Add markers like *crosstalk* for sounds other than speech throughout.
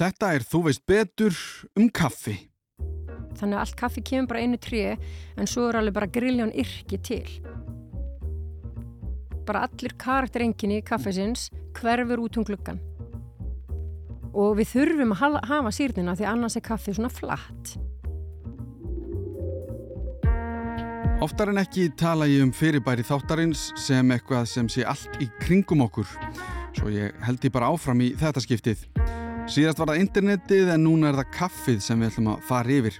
Þetta er Þú veist betur um kaffi. Þannig að allt kaffi kemur bara einu trí en svo er alveg bara grilljón yrki til. Bara allir karakterenginni í kaffesins hverfur út um gluggan. Og við þurfum að hafa sírnina því annars er kaffið svona flatt. Oftar en ekki tala ég um fyrirbæri þáttarins sem eitthvað sem sé allt í kringum okkur. Svo ég held ég bara áfram í þetta skiptið. Síðast var það internetið en núna er það kaffið sem við ætlum að fara yfir.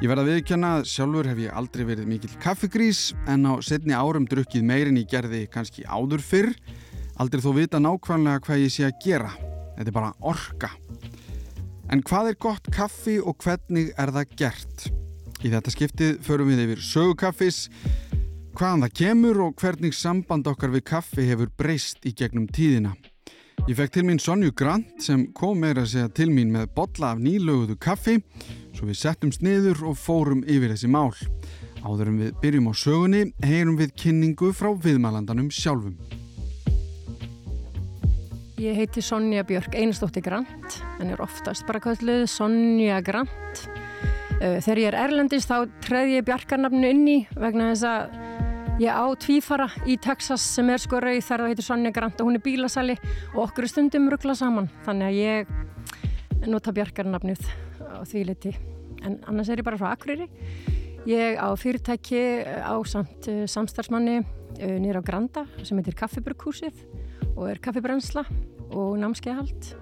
Ég verða að viðkjanna að sjálfur hef ég aldrei verið mikill kaffigrís en á setni árum drukkið meirinn í gerði kannski áður fyrr. Aldrei þó vita nákvæmlega hvað ég sé að gera. Þetta er bara orka. En hvað er gott kaffi og hvernig er það gert? Í þetta skiptið förum við yfir sögukaffis, hvaðan það kemur og hvernig samband okkar við kaffi hefur breyst í gegnum tíðina. Ég fekk til mín Sonju Grant sem kom meira að segja til mín með botla af nýlöguðu kaffi svo við settum sniður og fórum yfir þessi mál. Áðurum við byrjum á sögunni, heyrum við kynningu frá viðmælandanum sjálfum. Ég heiti Sonja Björk Einarstóttir Grant, en er oftast bara kallið Sonja Grant. Eh, þegar ég er erlendist þá treði ég bjarkarnafnu inn í vegna þess að ég á tvífara í Texas sem er sko rauð þar það heitir Sonja Grant og hún er bílasali og okkur stundum ruggla saman. Þannig að ég nota bjarkarnafnuð á því liti. En annars er ég bara frá Akureyri. Ég á fyrirtæki á samt uh, samstarfsmanni uh, nýra á Granda sem heitir Kaffiburghúsið og er kaffibrensla og námskeiðhald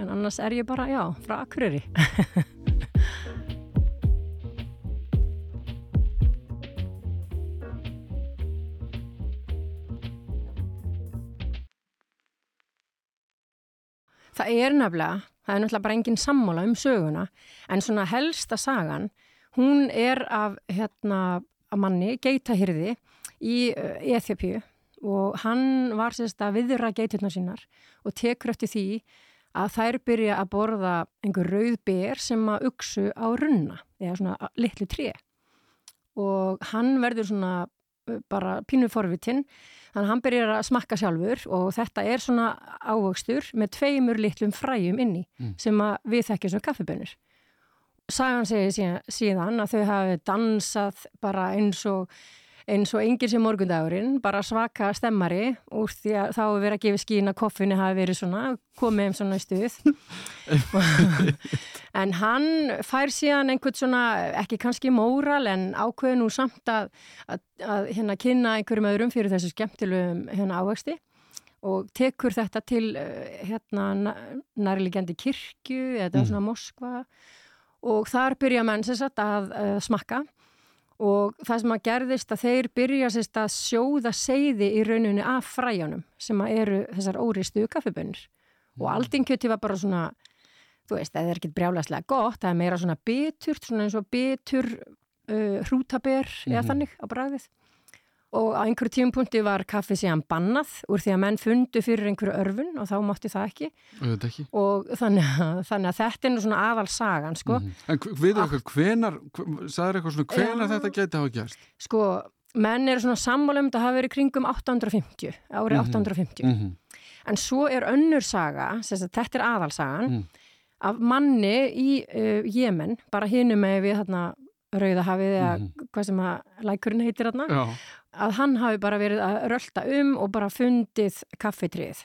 en annars er ég bara, já, frá Akureyri *laughs* Það er nefnilega, það er náttúrulega bara engin sammála um söguna, en svona helsta sagan, hún er af hérna að manni, geitahyrði í Eþjöpju og hann var sérst að viðra geiturna sínar og tekur eftir því að þær byrja að borða einhver rauð ber sem að uksu á runna, eða svona litlu tré. Og hann verður svona bara pínu forvitinn Þannig að hann byrjar að smakka sjálfur og þetta er svona ávöxtur með tveimur litlum fræjum inni mm. sem við þekkjum sem kaffibönnur. Sagan segir síðan að þau hafi dansað bara eins og eins og engir sem morgundagurinn, bara svaka stemmari úr því að þá hefur verið að gefa skín að koffinu hafi verið svona, komið um svona stuð. *laughs* en hann fær síðan einhvern svona, ekki kannski móral en ákveður nú samt að, að, að hérna kynna einhverjum öðrum fyrir þessu skemmtilegum hérna ávexti og tekur þetta til eh, hérna nærlegjandi kirkju eða mm. svona Moskva og þar byrja menn sem sagt að, að smakka og það sem að gerðist að þeir byrja sérst að sjóða seiði í rauninu af fræjanum sem að eru þessar óristu kaffibönnir mm. og aldingjöti var bara svona þú veist, það er ekkert brjálæslega gott það er meira svona biturt, svona eins og bitur uh, hrútaber mm -hmm. eða mhm. þannig á bræðið og á einhverju tíumpunkti var kaffi síðan bannað úr því að menn fundu fyrir einhverju örfun og þá mátti það ekki, ekki. og þannig að, þannig að þetta er nú svona aðal sagan sko. mm -hmm. En við erum eitthvað, hvenar sagður eitthvað svona, hvenar ja, þetta geti hafa gerst? Sko, menn eru svona sammála um þetta hafa verið kringum 850 árið mm -hmm. 850 mm -hmm. en svo er önnur saga, þetta er aðal sagan mhm. af manni í uh, Jemen, bara hinum með við þarna Rauðahafið eða mm -hmm. hvað sem að lækurinn heitir þarna, að hann hafi bara verið að rölda um og bara fundið kaffitrið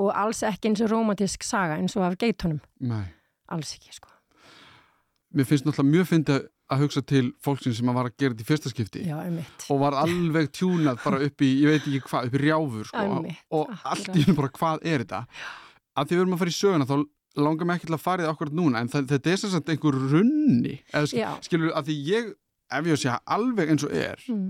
og alls ekki eins og romantísk saga eins og af geitunum. Nei. Alls ekki, sko. Mér finnst náttúrulega mjög fyndið að hugsa til fólksinn sem að var að gera þetta í fyrsta skipti Já, og var alveg tjúnað bara upp í, ég veit ekki hvað, upp í rjáfur sko, og allt í hún bara hvað er þetta að því við erum að fara í söguna þá langar mig ekki til að fara í það okkur núna en það, þetta er sagt einhver runni eða skilur að því ég ef ég sé alveg eins og er mm.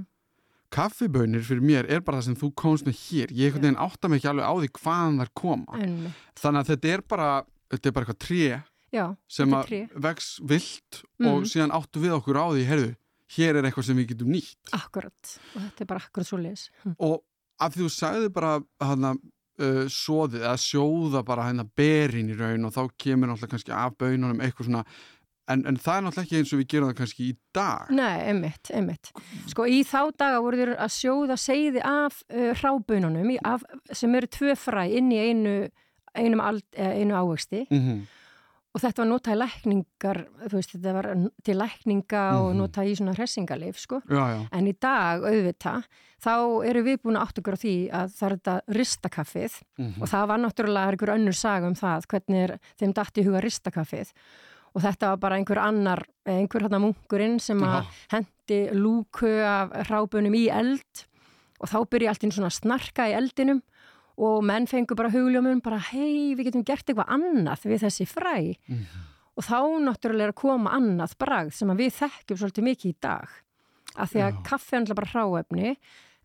Kaffibönir fyrir mér er bara það sem þú komst með hér, ég ja. átta mig ekki alveg á því hvaðan þær koma en. þannig að þetta er bara þetta er bara eitthvað tré Já, sem að vex vilt mm. og síðan áttu við okkur á því, heyrðu hér er eitthvað sem við getum nýtt Akkurat, og þetta er bara akkurat svo les hm. og að því þú sagði bara hana uh, soðið eða sjóða bara hérna berin í raun og þá kemur náttúrulega kannski af bönunum eitthvað svona en, en það er náttúrulega ekki eins og við gerum það kannski í dag Nei, einmitt, einmitt Sko í þá daga voru þér að sjóða segði af uh, hrábönunum af, sem eru tvö fræ inn í einu, einu ávexti mm -hmm. og þetta var notað í lækningar, þú veist, þetta var til lækninga og Mhm. notað í svona hressingalif, sko. Já, já. En í dag, auðvita, þá eru við búin að átt okkur á því að það er þetta ristakaffið Mhm. og það var náttúrulega einhver önnur saga um það, hvernig er þeim dætt í huga ristakaffið og þetta var bara einhver annar, eh, einhver hann munkurinn sem að hendi lúku af hrábunum í eld og þá byrja allt inn svona að snarka í eldinum og menn fengur bara hugljómum bara hei, við getum gert eitthvað annað við þessi fræ Mhm. og þá náttúrulega er að koma annað bragð sem að við þekkjum svolítið mikið í dag af því að Já. kaffi er alltaf bara hráefni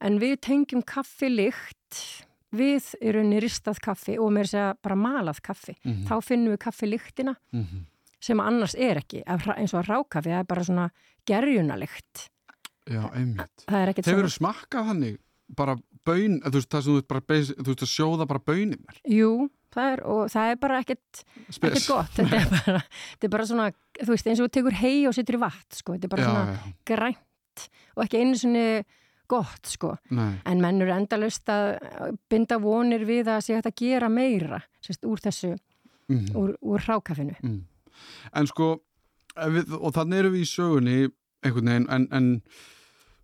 en við tengjum kaffi lykt við í rauninni ristað kaffi og með þess að bara malað kaffi Mhm. þá finnum við kaffi lyktina Mhm. Sem annars er ekki eins og að rákaffi, það er bara svona gerjunalikt Já, einmitt. það er ekkert Hefur svona þú smakkað þannig bara bön, þú veist, það sem þú ert bara þú veist að sjóða bara bönirnar Jú, það er, og það er bara ekkert ekkert gott, þetta er bara, þetta er bara svona, þú veist, eins og þú tekur hei og setur í vatn, sko, þetta er bara Já, svona já, grænt og ekki einu svona gott, sko, nei, en menn eru endalust að binda vonir við að sé hægt að gera meira, sérst, úr þessu mhm, úr, úr rákafinu. mhm. En sko, við, og þannig erum við í sögunni einhvern veginn, en, en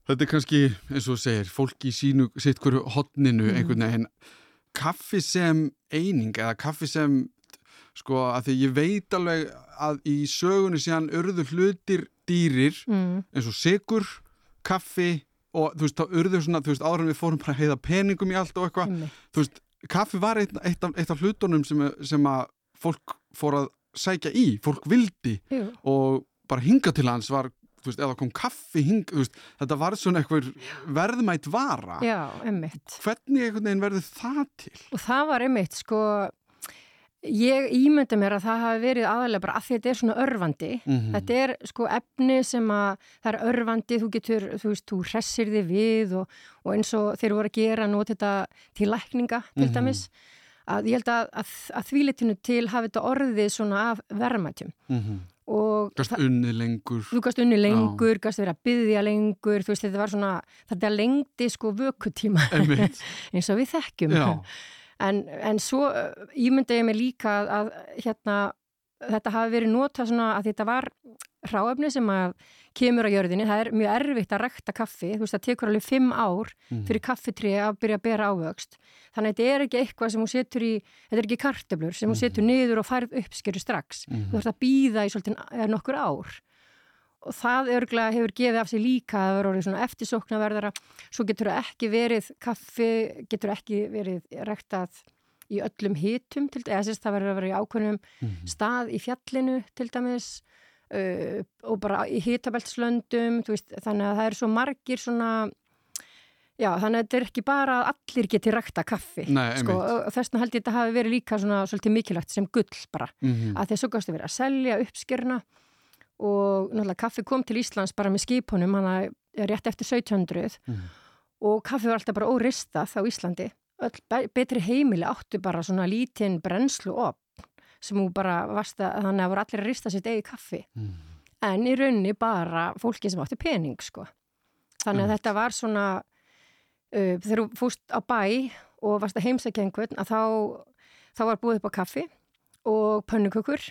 þetta er kannski, eins og segir, fólk í sínu, sitt hverju hotninu Mhm. einhvern veginn, kaffi sem eining eða kaffi sem sko, að því ég veit alveg að í sögunni síðan urðu hlutir dýrir Mm, eins og sigur, kaffi og þú veist, þá urðu svona, þú veist, áður en við fórum bara að heiða peningum í allt og eitthvað einmitt. þú veist, kaffi var eitt, eitt, af, eitt af hlutunum sem, sem að fólk fór að sækja í, fólk vildi Jú, og bara hinga til hans var, veist, eða kom kaffi hing, veist, þetta var svona eitthvað verðmætt vara já, einmitt. hvernig verður það til? Og það var einmitt, sko, ég ímynda mér að það hafi verið aðalega bara að þetta er svona örfandi. Mhm. Þetta er sko efni sem að það er örfandi, þú getur, þú veist, þú hressir þig við og, og eins og þeir voru að gera nót þetta til lækninga til Mhm. dæmis. Að ég held að, að, að þvílitinu til hafi þetta orðið svona af verðmætjum Mm -hmm. og Gast unni lengur. Þú gast unni lengur, gast verið að byggja lengur, þú veist, þetta var svona, þetta lengdi sko einmitt, *laughs* eins og við þekkjum. já, En, en svo uh, ímynda ég mig líka að, að hérna, þetta hafi verið notað svona að þetta var hráefni sem að kemur á jörðinni. Það er mjög erfitt að rekta kaffi. Þú veist, það tekur alveg fimm ár Mhm. fyrir kaffitrið að byrja að bera ávöxt. Þannig að þetta er ekki eitthvað sem hún setur í, þetta er ekki kartöblur sem hún setur niður og færð uppskeru strax. Mhm. Þú þarfst að býða í svolítið nokkur ár. Og það örglega hefur gefið af sig líka að verður orðið svona eftirsóknarverðara. Svo getur það ekki verið kaffi, getur ekki verið rektað í öllum hitum, til, eða sérst það verður að vera í ákveðnum Mhm. stað í fjallinu til dæmis uh, og bara í hitabeltslöndum, þannig að það er svo margir svona, já, þannig að þetta er ekki bara að allir geti rekta kaffi, sko, þess vegna held ég að þetta hafi verið líka svona svolítið mikilvægt sem gull bara að þess að gastu verið að selja uppskjörna og náttúrulega kaffi kom til Íslands bara með skipunum, hann er rétt eftir 1700 Mhm. og kaffi var alltaf bara óristað á Íslandi. Öll be- betri heimili áttu bara svona lítinn brennslu opn sem hún bara varst að þannig að voru allir að rista sitt eigi kaffi Mhm. en í raunni bara fólki sem átti pening sko þannig að Einmitt. þetta var svona uh, þegar þú fúst á bæ og heimsækja einhvern að þá, þá var búið upp á kaffi og pönnukökur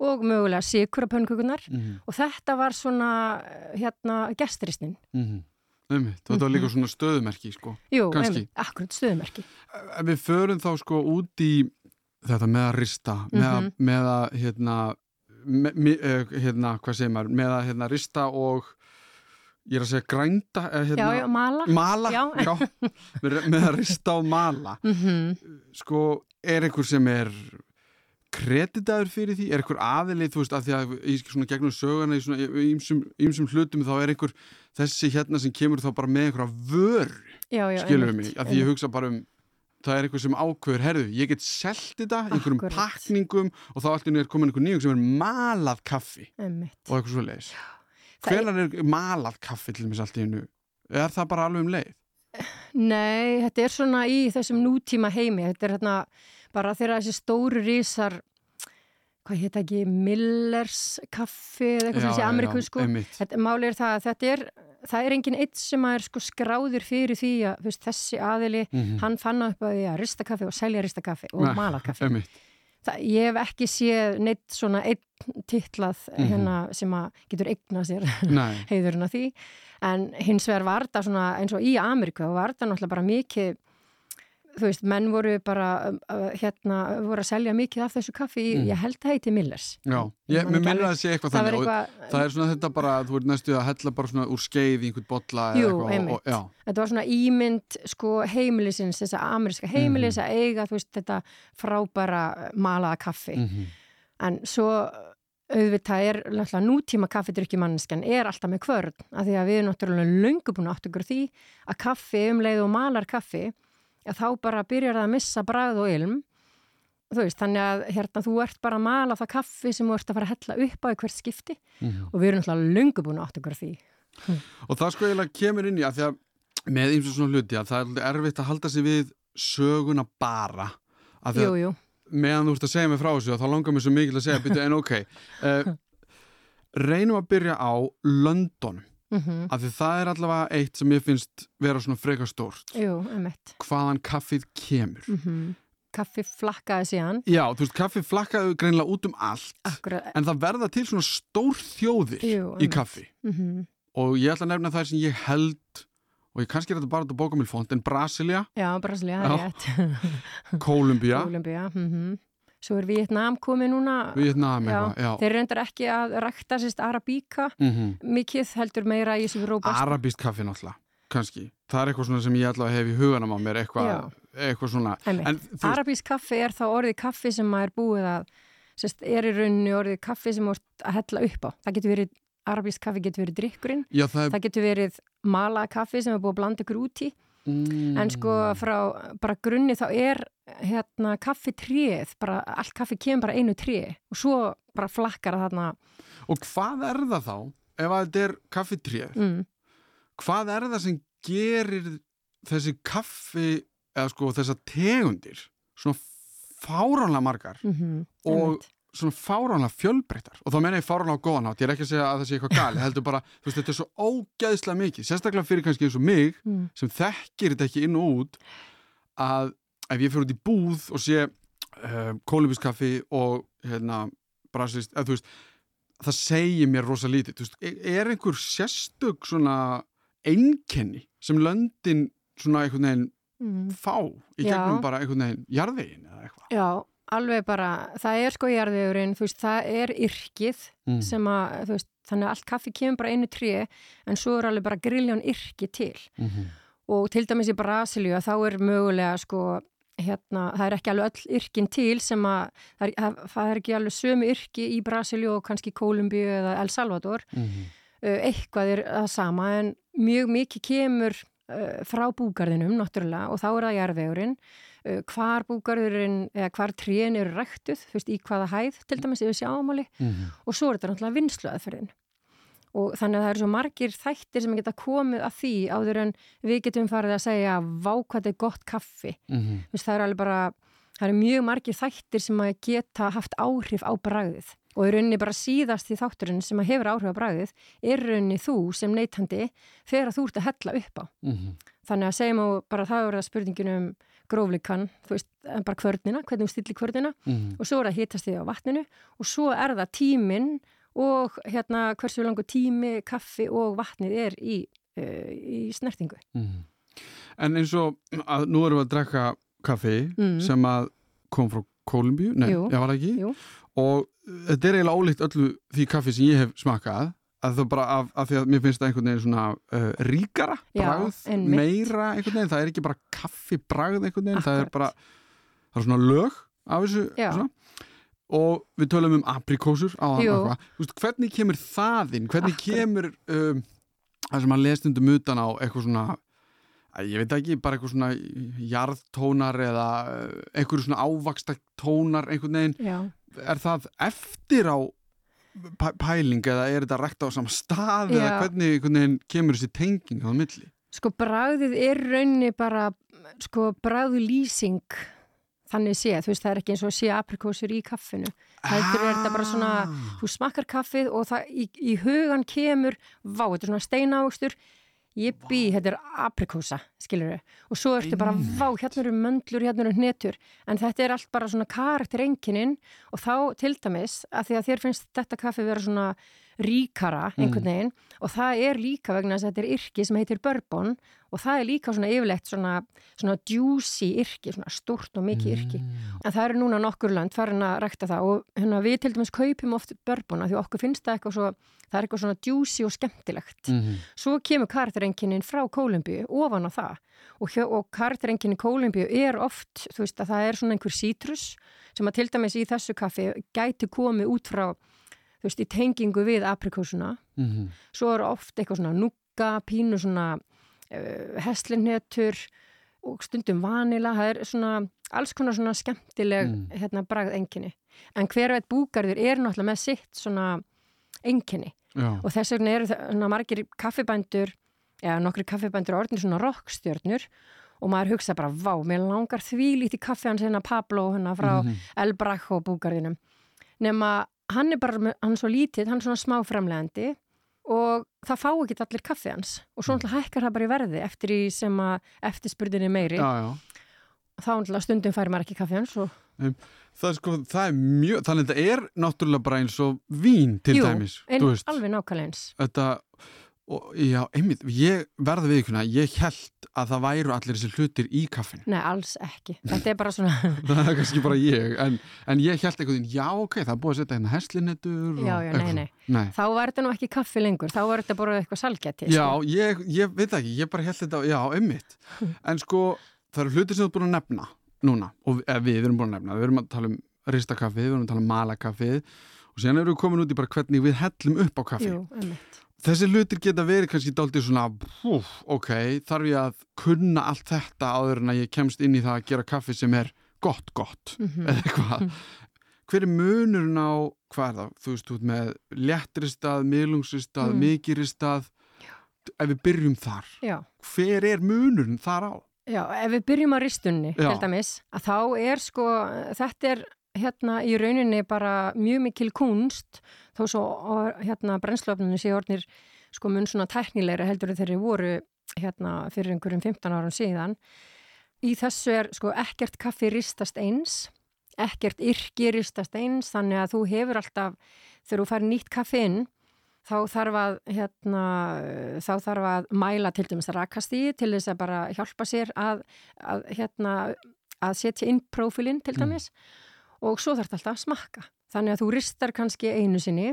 og mögulega sikur á pönnukökunar Mhm. og þetta var svona hérna gesturistnin Mhm. Einmitt, þetta var líka svona stöðumerki sko. Jú, einmitt, akkurat stöðumerki Ef við förum þá sko út í þetta með að rista, með, að, Mhm. með að hérna, me, me, eh, hérna, hvað segir maður, með að hérna rista og ég er að segja grænda, eh, hérna, Já, já, mala mala, Já. með, með að rista og mala. mm Sko, er einhver sem er kreditaður fyrir því, er einhver aðilið, þú veist, að því að í svona gegnum söguna í svona ýmsum, hlutum þá er einhver þessi hérna sem kemur þá bara með einhverja já, skilur við mig, að því ég hugsa bara um það er eitthvað sem ákveður, herðu, ég get selt þetta, einhverjum Akkúrat. pakningum og þá allir er komin einhver nýjum sem er malað kaffi einmitt. og eitthvað svo leiðis Það er- er malað kaffi til þess allt í hennu er það bara alveg um leið? Nei, þetta er svona í þessum nútíma heimi, þetta er hérna bara þegar þessi stóru rísar hvað hétt ekki, Millers kaffi eða eitthvað sem sé Ameriku sko. einmitt. Þetta, máli er það að þetta er það er engin eitt sem að er sko skráður fyrir því að veist, þessi aðili Mhm. hann fann upp að því að rista kaffi og selja rista kaffi og Nei, mala kaffi það, ég hef ekki séð neitt svona einn titlað Mhm. hérna sem að getur eigna sér *laughs* heiðurinn af því en hins vegar var þetta svona eins og í Ameríku og var þetta náttúrulega bara mikið þú veist, menn voru bara um, uh, hérna, voru að selja mikið af þessu kaffi Mm. ég held það heiti Millers já, Ég mér alveg. að sé eitthvað það þannig eitthvað, það er svona þetta bara, þú ert næstu að hella bara svona úr skeið í einhvern bolla Jú, einmitt. þetta var svona ímynd sko heimilisins, þessa ameríska heimilis Mhm. að eiga, þú veist, þetta frábæra malaða kaffi mm en svo auðvitað er náttúrulega nútíma kaffidrykkjumanniskan er alltaf með kvörn af því að við erum náttúrulega löngu búin átt okkur því að kaffi um leið og malar kaffi að þá bara byrjar það að missa bragð og ilm. Þú veist, þannig að hérna þú ert bara að mala það kaffi sem þú ert að fara að hella upp á í hvert skipti. Mhm. og við erum náttúrulega löngu búin átt okkur á því. Og það sko eiginlega kemur inn í að því að með eins og svona hluti að það er erfitt að halda sig við söguna bara. Jú, jú, meðan þú ert að segja mig frá þessu og þá langar mér svo mikil að segja byrju, en ok uh, *laughs* reynum að byrja á London mm af því það er allavega eitt sem ég finnst vera svona frekar stórt. Jú, hvaðan kaffið kemur. Mm Kaffi flakkaði síðan. Já, þú veist, kaffið flakkaðu greinilega út um allt Akkurat, en það verða til svona stór þjóðir Jú, í kaffi. Mm og ég ætla að nefna það sem ég held og ég kannski er þetta bara þetta bókamilfond en Brasilia, Já, Er Svo er Vietnam komið núna. Vietnam Já, já, Þeir reyndar ekki að rækta sérst arabíka mm mikið heldur meira í þessu róbast Arabíst kaffi náttúrulega, kannski. Það er eitthvað svona sem ég allavega hef í huganum á mér eitthvað, eitthvað svona. Þú Arabísk kaffi er þá orðið kaffi sem maður er búið að sérst, er í rauninni orðið kaffi sem maður að hella upp á. Það getur verið arabísk kaffi getur verið drikkurinn, já það er það getur verið mala kaffi sem er búið að blanda ykkur út í. Mm, en sko frá bara grunni þá er hérna kaffi tríð, bara allt kaffi kemur bara einu tríð og svo bara flakkar það þarna. Og hvað er það þá ef að þetta er kaffitrið mm, hvað er það sem gerir þessi kaffi eða sko þessar tegundir svona fáránlega margar mm Og- svona fáránlega fjölbreyttar? Og þá meina ég fáránlega á góðan átt, ég er ekki að segja að það sé eitthvað gali, heldur bara, þú veist, þetta er svo ógeðslega mikið, sérstaklega fyrir kannski eins og mig mm, sem þekkir þetta ekki inn og út að ef ég fyrir út í búð og sé uh, kólubiskaffi og hérna, brasilist, eða þú veist það segir mér rosa lítið veist, er- er einhver sérstök svona einkenni sem löndin svona einhvern veginn mm. fá í Já. gegnum bara einhvern veginn jarðvegin eða eitthvað Já, alveg bara, það er sko jarðvegurinn, þú veist, það er yrkið mm. sem að, þú veist, þannig að allt kaffi kemur bara einu tré en svo er alveg bara grilljón yrki til mm -hmm. og til dæmis í Brasilíu að þá er mögulega sko, hérna, það er ekki alveg öll yrkin til sem að, það er, það- er ekki alveg sömu yrki í Brasilíu og kannski Kólumbíu eða El Salvador, Mhm. uh, eitthvað er það sama en mjög mikið kemur uh, frá búgarðinum náttúrulega og þá er það jarðvegurinn uh, hvar búgarðurinn eða hvar trén eru ræktuð, þú veist, í hvaða hæð til dæmis yfir sjámáli Mhm. og svo er þetta náttúrulega vinsluaðferðin og þannig að það eru svo margir þættir sem geta komið að því áður en við getum farið að segja vá hvað þetta er gott kaffi. Þú veist, það er alveg bara, það eru mjög margir þættir sem að geta haft áhrif á bragðið og í rauninni bara síðast í þátturinn sem að hefur áhrif á bragðið er rauninni þú sem neytandi þegar þú ert að hella upp á Mhm. þannig að segjum og bara það er það spurningin um gróflikan, þú veist, bara kvörnina hvernig þú stillir kvörnina Mhm. og svo er það hitast þig á vatninu og svo er það tíminn og hérna hversu langur tími, kaffi og vatnið er í, uh, í snertingu. Mhm. En eins og að nú erum við að drekka kaffi Mm. sem að kom frá Kólumbíu, nei, Jú. ég var ekki Jú. og þetta er eiginlega ólíkt öllu því kaffi sem ég hef smakað að það bara af, af því að mér finnst það einhvern veginn svona uh, ríkara einmitt. meira einhvern veginn, það er ekki bara kaffi bragð einhvern veginn, það er Akkurat. bara það er svona lög af þessu. Og við tölum um aprikósur hvernig kemur það inn, hvernig Akkurat. kemur um, það sem að lest undum utan á eitthvað svona ég veit ekki, bara eitthvað svona jarðtónar eða uh, eitthvað svona ávaksta tónar einhvern veginn, Já. er það eftir á pæ- pæling eða er þetta rækt á sama stað eða Já. hvernig einhvern veginn kemur þessi tenging á milli? Sko bragðið er raunni bara, sko bragðlýsing þannig sé, þú veist það er ekki eins og sé aprikósur í kaffinu. Heldur er þetta bara svona, Ah. þú smakkar kaffið og það í, í hugan kemur, vá, þetta er svona steinávöxtur, ég bý, þetta er aprikósa, skilur við, og svo ertu bara vá, hérna eru möndlur, hérna eru hnetur. En þetta er allt bara svona karakterenginin og þá til dæmis að því að þér finnst þetta kaffi vera svona ríkara einhvern Mm. veginn og það er líka vegna þess að þetta er yrki sem heitir bourbon og það er líka svona yfirleitt svona, svona juicy yrki, svona stort og mikið yrki Mm. en það eru núna nokkur lönd farin að rekta það og hérna, við til dæmis kaupum oft bourbon af því okkur finnst það eitthvað svo það er eitthvað svona juicy og skemmtilegt Mhm. svo kemur karakterenginin frá Kólumbíu ofan á það og, og karakterenginin í Kólumbíu er oft þú veist að það er svona einhver sítrus sem að til dæmis í þessu kaffi gæti komið út frá þú veist í tengingu við aprikósuna Mhm. svo er oft eitthvað svona nugga, pínu svona uh, heslinhetur og stundum vanila, það er svona alls konar svona skemmtileg Mm. hérna bragð enginni. En hver veit búgarður er náttúrulega með sitt svona enginni og þess vegna eru það svona margir kaffibændur eða nokkri kaffibændur orðin svona rockstjörnur og maður hugsa bara, vá, mér langar því lítið kaffi hans hérna Pablo hérna frá Mhm. El Brajo búgarðinum nema hann er bara, hann er svo lítið, hann er svona smá framlegandi og það fá ekki allir kaffi hans og svo náttúrulega hækkar það bara í verði eftir í sem að eftirspurðin er meiri Já, já. þá náttúrulega stundum fær maður ekki kaffi hans og Það sko, það er mjög, þannig að þetta er náttúrulega bara eins og vín til Jú, dæmis. veist. alveg nákvæmlega eins Þetta, og, já, einmitt, ég verði við ykkurna, ég held að það væru allir þessi hlutir í kaffinu. Nei, alls ekki, þetta er bara svona *laughs* það er kannski bara ég, en, en ég held einhvern veginn, já, ok, það er búið að setja hérna heslinettur. Já, já, nei, nei. nei. þá var þetta nú ekki kaffi lengur, þá var þetta bara eitthvað salgæti Já, ég, ég veit ekki, ég bara held þetta, já, einmitt. *laughs* En sko, það eru hlutir sem þú ert búin að nefna núna, og við erum búin að nefna, við erum að tala um ristakaffið, við erum að tala um malakaffið og síðan erum við komin út í bara hvernig við hellum upp á kaffi. Jú, einmitt Þessi hlutir geta verið kannski dálítið svona, hú, ok, þarf ég að kunna allt þetta áður en að ég kemst inn í það að gera kaffi sem er gott, gott, Mhm. eða eitthvað. Hver er munurinn á, hvað er það, þú veist, út með léttristað, miðlungsristað, Mm. mikilristað, ef við byrjum þar, Já, hver er munurinn þar á? já, ef við byrjum á ristunni Já. til dæmis, að þá er sko þetta er hérna í rauninni bara mjög mikil kunst þó svo hérna brennslöfnunni sé orðnir sko mun svona tæknilegra heldur þegar þeir voru hérna fyrir einhverjum 15 árum síðan. Í þessu er sko ekkert kaffi ristast eins ekkert yrki ristast eins þannig að þú hefur alltaf þegar þú fær nýtt kaffi inn þá þarf að hérna, þá þarf að mæla til dæmis rakastíði til þess að bara hjálpa sér að, að hérna að setja inn prófilinn til dæmis og svo þarf þetta alltaf að smakka. Þannig að þú ristar kannski einu sinni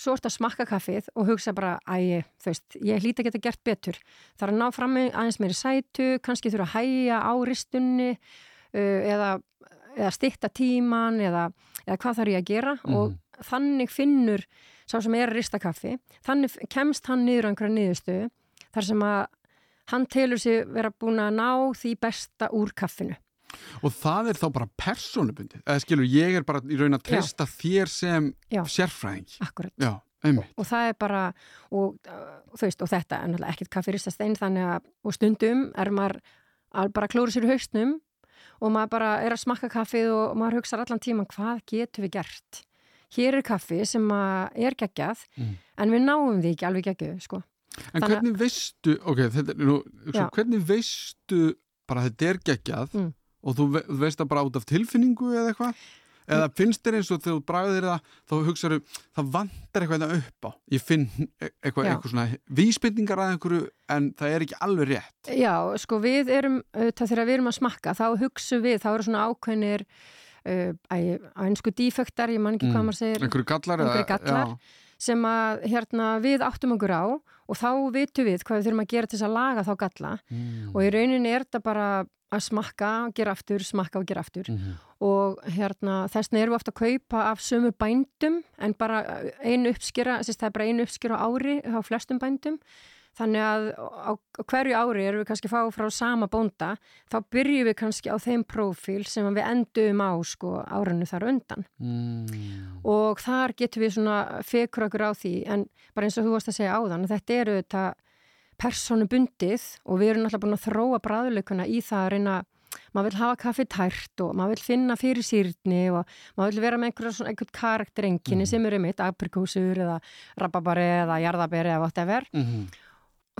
svo ert að smakka kaffið og hugsa bara ægi, þú veist, ég hlýta að geta gert betur. Þarf að ná fram aðeins meiri sætu kannski þurfa að hæja á ristunni uh, eða, eða stitta tíman eða, eða hvað þarf ég að gera. Og þannig finnur sá sem er að rista kaffi þannig kemst hann niður á einhverja niðurstöðu þar sem að hann telur sig vera búin að ná því besta úr kaffinu Og það er þá bara persónubundið, eða skilur, ég er bara í raun að treysta þér sem Já. sérfræðing. akkurat Já, einmitt. og það er bara og, uh, þú veist, og þetta er náttúrulega ekkert kaffi ristast einn þannig að og stundum er maður að bara klóra sér í hausnum og maður bara er að smakka kaffið og maður hugsa allan tíman hvað getur við gert hér er kaffi sem er geggjað Mm. en við náum því ekki alveg geggjuð sko. En Þannig hvernig veistu, ok, þetta er nú, Já. hvernig veistu bara þetta er geggjað Mm. Og þú, ve þú veist það bara út af tilfinningu eða eitthvað? Eða finnst þér eins og þegar þú bræðir það, þá hugsaðu, það vantar eitthvað þetta upp á. Ég finn e- eitthvað, eitthvað svona vísbytningar að einhverju en það er ekki alveg rétt. Já, sko við erum auðvitað þegar við erum að smakka þá hugsu við, þá eru svona ákveðnir uh, á einsku dífektar, ég man ekki Mm. hvað maður segir Einhverju gallar eða? Einhverjir gallar. Sem að hérna, við áttum okkur á og þá vitum við hvað við þurfum að gera til þess að laga þá galla Mm. og í rauninni er þetta bara að smakka, gera aftur, smakka og gera aftur Mhm. og hérna þessna erum við ofta að kaupa af sömu bændum en bara einu uppskera, þess að það er bara einu uppskera á ári á flestum bændum þannig að á hverju ári erum við kannski að fá frá sama bónda þá byrjum við kannski á þeim prófíl sem við endum á sko árinu þar undan Mm. og þar getum við svona fekur okkur á því en bara eins og þú varst að segja áðan þetta eru þetta personubundið og við erum alltaf búin að þróa bræðuleikuna í það að reyna maður vil hafa kaffi tært og maður vil finna fyrir sýrni og maður vil vera með einhverja svona einhvern karakterenginni Mhm. sem eru mitt aprikósur eða rababari eða jarðaberi eða whatever Mhm.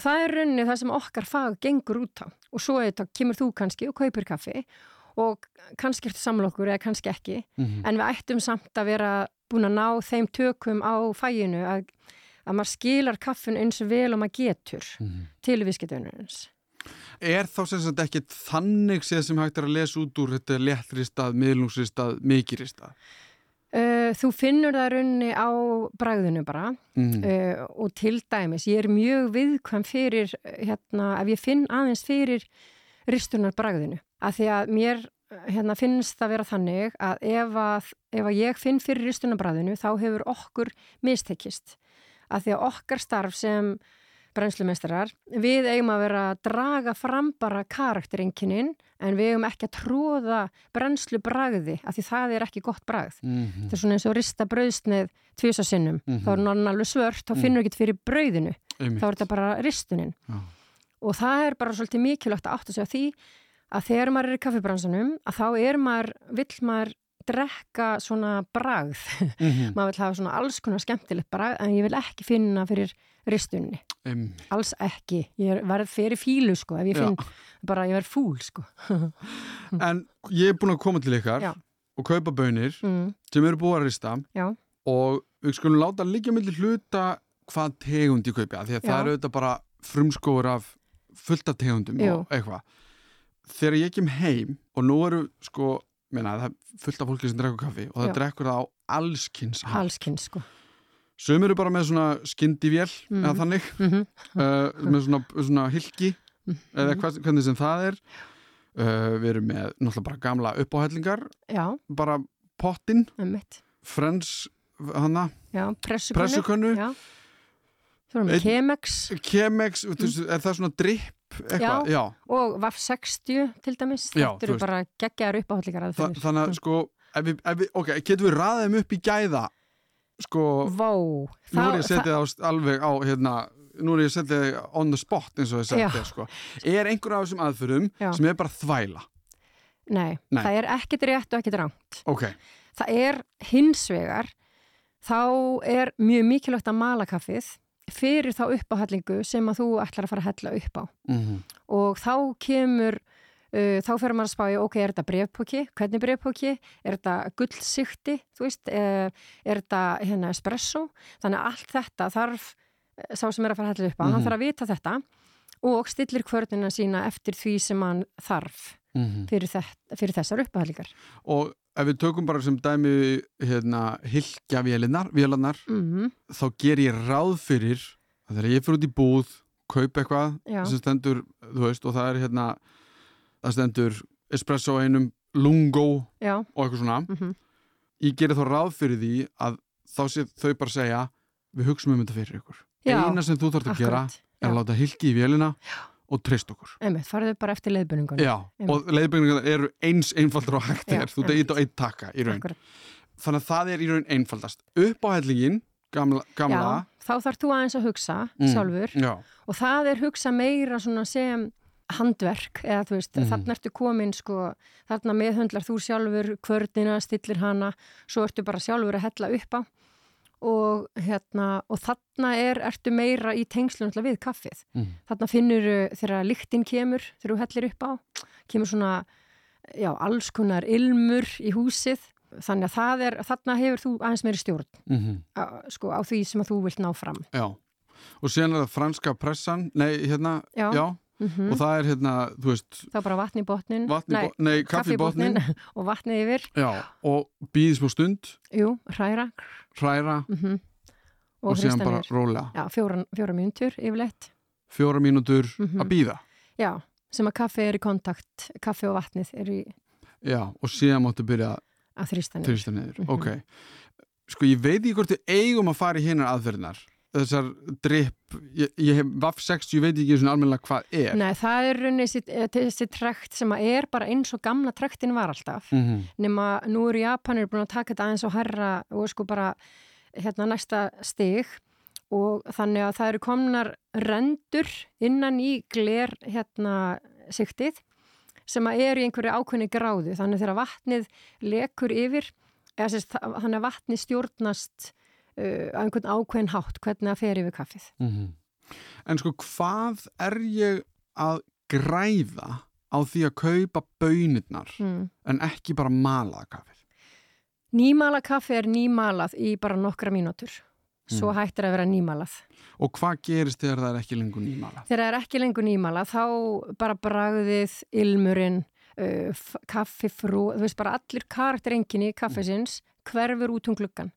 Það er rauninni það sem okkar fag gengur út á og svo þetta kemur þú kannski og kaupir kaffi og kannski ertu samlokur eða kannski ekki Mhm. en við ættum samt að vera búin að ná þeim tökum á fæinu að, að maður skilar kaffin eins vel og maður getur Mhm. til viðskiptunarins. Er þá sem sagt ekkit þannig sem hægt er að lesa út úr þetta léttristað, miðlungsristað, mikiristað? Uh, þú finnur það rauninni á bragðinu bara. Mm. uh, og til dæmis, ég er mjög viðkvæm fyrir, hérna, ef ég finn aðeins fyrir ristunar bragðinu, af því að mér hérna, finnst það vera þannig að ef að, ef að ég finn fyrir ristunar bragðinu þá hefur okkur mistekist, af því að okkar starf sem brennslumestrar, við eigum að vera að draga fram bara karakterinkinnin en við eigum ekki að tróða brennslubragði, af því það er ekki gott bragð Mhm. þetta er svona eins og rista brauðsneið tvisa sinnum, Mhm. þá er hann alveg svört þá finnur ekki fyrir brauðinu, Einmitt. þá er þetta bara ristunin Já. og það er bara svolítið mikilvægt að átta sig á því að þegar maður er í kaffibransanum að þá er maður, vill maður drekka svona bragð Mhm. maður vill hafa svona alls konar skemmtilegt bragð en ég vil ekki finna fyrir ristunni Einmitt. alls ekki, ég er- verð fyrir fílu sko, ef ég Já. finn bara ég verð fúl sko *laughs* En ég er búin að koma til ykkar Já. og kaupa bönir mm, sem eru búið að rista Já. og við skulum láta liggja millir hluta hvað tegund ég kaupi af því að Já. það eru auðvitað bara frumskóur af fullt af tegundum og eitthvað þegar ég kem heim og nú eru sko, meina, það er fullt af fólki sem drekkur kaffi og það drekkur það á allskins hátt. allskins sko. Sum eru bara með svona skindivél Mhm. eða þannig, mm uh, *laughs* með svona, svona hilki Mhm. eða hvað, hvernig sem það er. Uh, við erum með náttúrulega bara gamla uppáhellingar. Já, bara pottin, já, pressukönnu Chemex, mm. er það svona drip eitthvað, já, og VAF 60 til dæmis. Já, Þetta eru bara geggjaðar uppáhallikar Þa, aðferðir. þannig að sko ef við, ef við, ok, getum við raðið þeim upp í gæða sko, Vó. nú er ég að setja það alveg á hérna, nú er ég að setja það on the spot eins og ég Já. setja það sko er einhver af þessum aðförum Já. sem er bara þvæla Nei, Nei. það er ekkit rétt og ekkit rangt. ok, Það er hins vegar, þá er mjög mikilvægt að mala kaffið fyrir þá uppáhallingu sem að þú ætlar að fara að hella upp á. mm Og þá kemur, uh, þá fer maður að spája, ok, er þetta brefpóki? Hvernig brefpóki? Er þetta gullsikti? Þú veist, uh, er þetta hérna espresso? Þannig að allt þetta þarf, eh, sá sem er að fara að hella upp á, Mhm. hann þarf að vita þetta og stillir kvörnina sína eftir því sem hann þarf fyrir, þetta, fyrir þessar uppáhallingar. og ef við tökum bara sem dæmi hérna, hilkja vélarnar Mm þá ger ég ráð fyrir að þegar ég fyrir út í búð kaup eitthvað Já. sem stendur, veist, og það er hérna það stendur espresso einum lungo Já, og eitthvað svona. Mm ég gerir þá ráð fyrir því að þá sé þau bara segja við hugsaum um þetta fyrir ykkur. Já, eina sem þú þarf að gera akkurat. er að Já. láta hilki í vélina og treyst okkur. Einmitt, farðu bara eftir leiðbunningunum. Já, og leiðbyggingar eru eins einfaldur og hægt er, þú degið á einn taka í raun. Akkurat. þannig að það er í raun einfaldast. Upp á hellingin, gamla, gamla. Já, þá þarf þú aðeins að hugsa Mm. sjálfur. Já, og það er hugsa meira svona sem handverk eða þú veist, Mhm. þarna ertu komin sko, þarna meðhundlar þú sjálfur kvördina, stillir hana svo ertu bara sjálfur að hella upp á og hérna og þarna er, ertu meira í tengslun við kaffið, Mhm. þarna finnur þegar lyktin kemur, þegar þú hellir upp á kemur svona, já, alls konar ilmur í húsið. Þannig að það er, þarna hefur þú aðeins meiri stjórn mm á, sko, á því sem að þú vilt ná fram. Já. Og síðan er það franska pressan nei, hérna, Já. já, mm og það er hérna, þú veist þá bara vatn í botnin. vatni, nei, nei kaffi í botnin. *laughs* og vatnið yfir. Já, og býði smá stund. Jú, hræra. Hræra. Mm og, síðan hrista bara róla. Já, fjóra, fjóra mínútur yfirleitt. Fjóra mínútur Mhm. að býða já, sem að kaffi er í kontakt. Kaffi og vatnið er í já, og síðan máttu byrja að þrýsta niður. Þrýsta niður, Mhm. ok. Sko ég veit ekki hvort við eigum að fara í hinnar aðferðinar Þessar drip Ég, ég hef VAF 60, ég veit ekki svona almennilega hvað er. Nei, það er rauninni þessi, eh, trekt sem að er bara eins og gamla trektin var alltaf. Mm -hmm. nema nú eru Japanir búin að taka þetta aðeins og herra og sko bara hérna næsta stig. Og þannig að það eru komnar rendur innan í gler hérna siktið sem að eru í einhverju ákveðni gráðu. Þannig þegar vatnið lekur yfir eða sérst, þannig að vatnið stjórnast á einhvern ákveðin hátt hvernig það fer yfir kaffið Mm -hmm. En sko, hvað er ég að græða á því að kaupa bönirnar Mm. en ekki bara malaða kaffið? Nýmala kaffi er nýmalað í bara nokkra mínútur. Svo Mm. hættir að vera nýmalað. Og hvað gerist þegar það er ekki lengur nýmalað? Þegar það er ekki lengur nýmalað, þá bara bragðið, ilmurinn, uh, kaffifrú, þú veist bara allir karakterenginni kaffisins hverfur út um gluggan.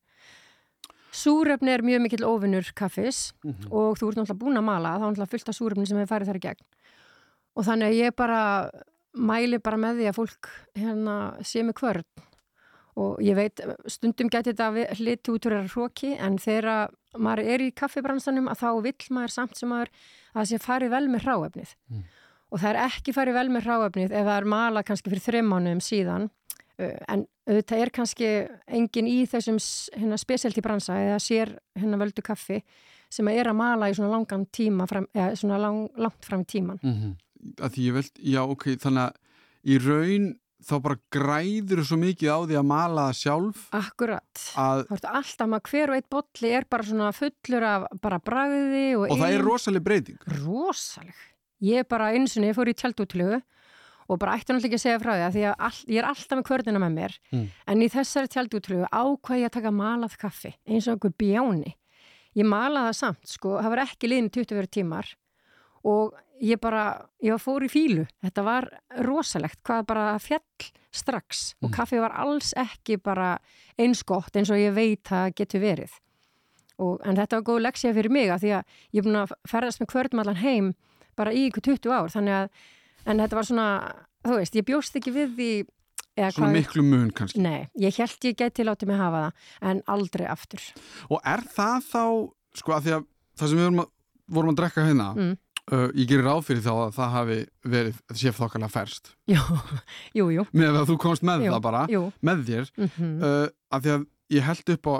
Súrefni er mjög mikill ofinnur kaffis Mhm. og þú ert náttúrulega búin að mala, þá er náttúrulega fullt af súrefni sem hefur farið þar í gegn. Og þannig að ég bara mæli bara með því að fólk hérna sé með kvörn og ég veit, stundum geti þetta hliti út úr hróki en þegar maður er í kaffibransanum að þá vill maður samt sem maður að það sé farið vel með hráefnið Mm. og það er ekki farið vel með hráefnið ef það er mala kannski fyrir þreim mánuðum síðan en auðvitað er kannski engin í þessum hérna, spesialti bransa eða sér hérna völdu kaffi sem er að mala í svona langan tíma fram, eða svona lang, langt fram í tíman Mm -hmm. Að því ég veld, já, ok, þannig að í raun þá bara græður svo mikið á því að mala sjálf Akkurat að, Þú ert alltaf maður hver og eitt bolli er bara svona fullur af bara bragði og, og það er rosaleg breyting. rosaleg. Ég er bara eins og ég fór í tjaldútlögu og bara ætti náttúrulega ekki að segja frá því að því að all, ég er alltaf með kvörnina með mér Mm. en í þessari tjaldútlögu ákvað ég að taka malað kaffi eins og einhver bjáni. Ég malaði það samt sko, það var ekki liðin 20 tímar og ég bara, ég var fór í fílu. Þetta var rosalegt hvað bara fjall strax og Mm. kaffi var alls ekki bara eins gott eins og ég veit að getur verið. Og, en þetta var góð leksja fyrir mig að því að ég er búin að ferðast með kvörnum allan heim bara í ykkur 20 ár þannig að, en þetta var svona þú veist, ég bjóst ekki við því Svona hvað- miklu mun kannski. Nei, ég held ég geti látið mig hafa það en aldrei aftur Og er það þá, sko, að því að það sem við vorum að, vorum að drekka hérna, Mm. uh, ég gerir ráð fyrir þá að það hafi verið séf þokkarlega ferst. Jú, Með að þú komst með Jú, það bara, jú. með þér, Mm uh, að því að ég held upp á,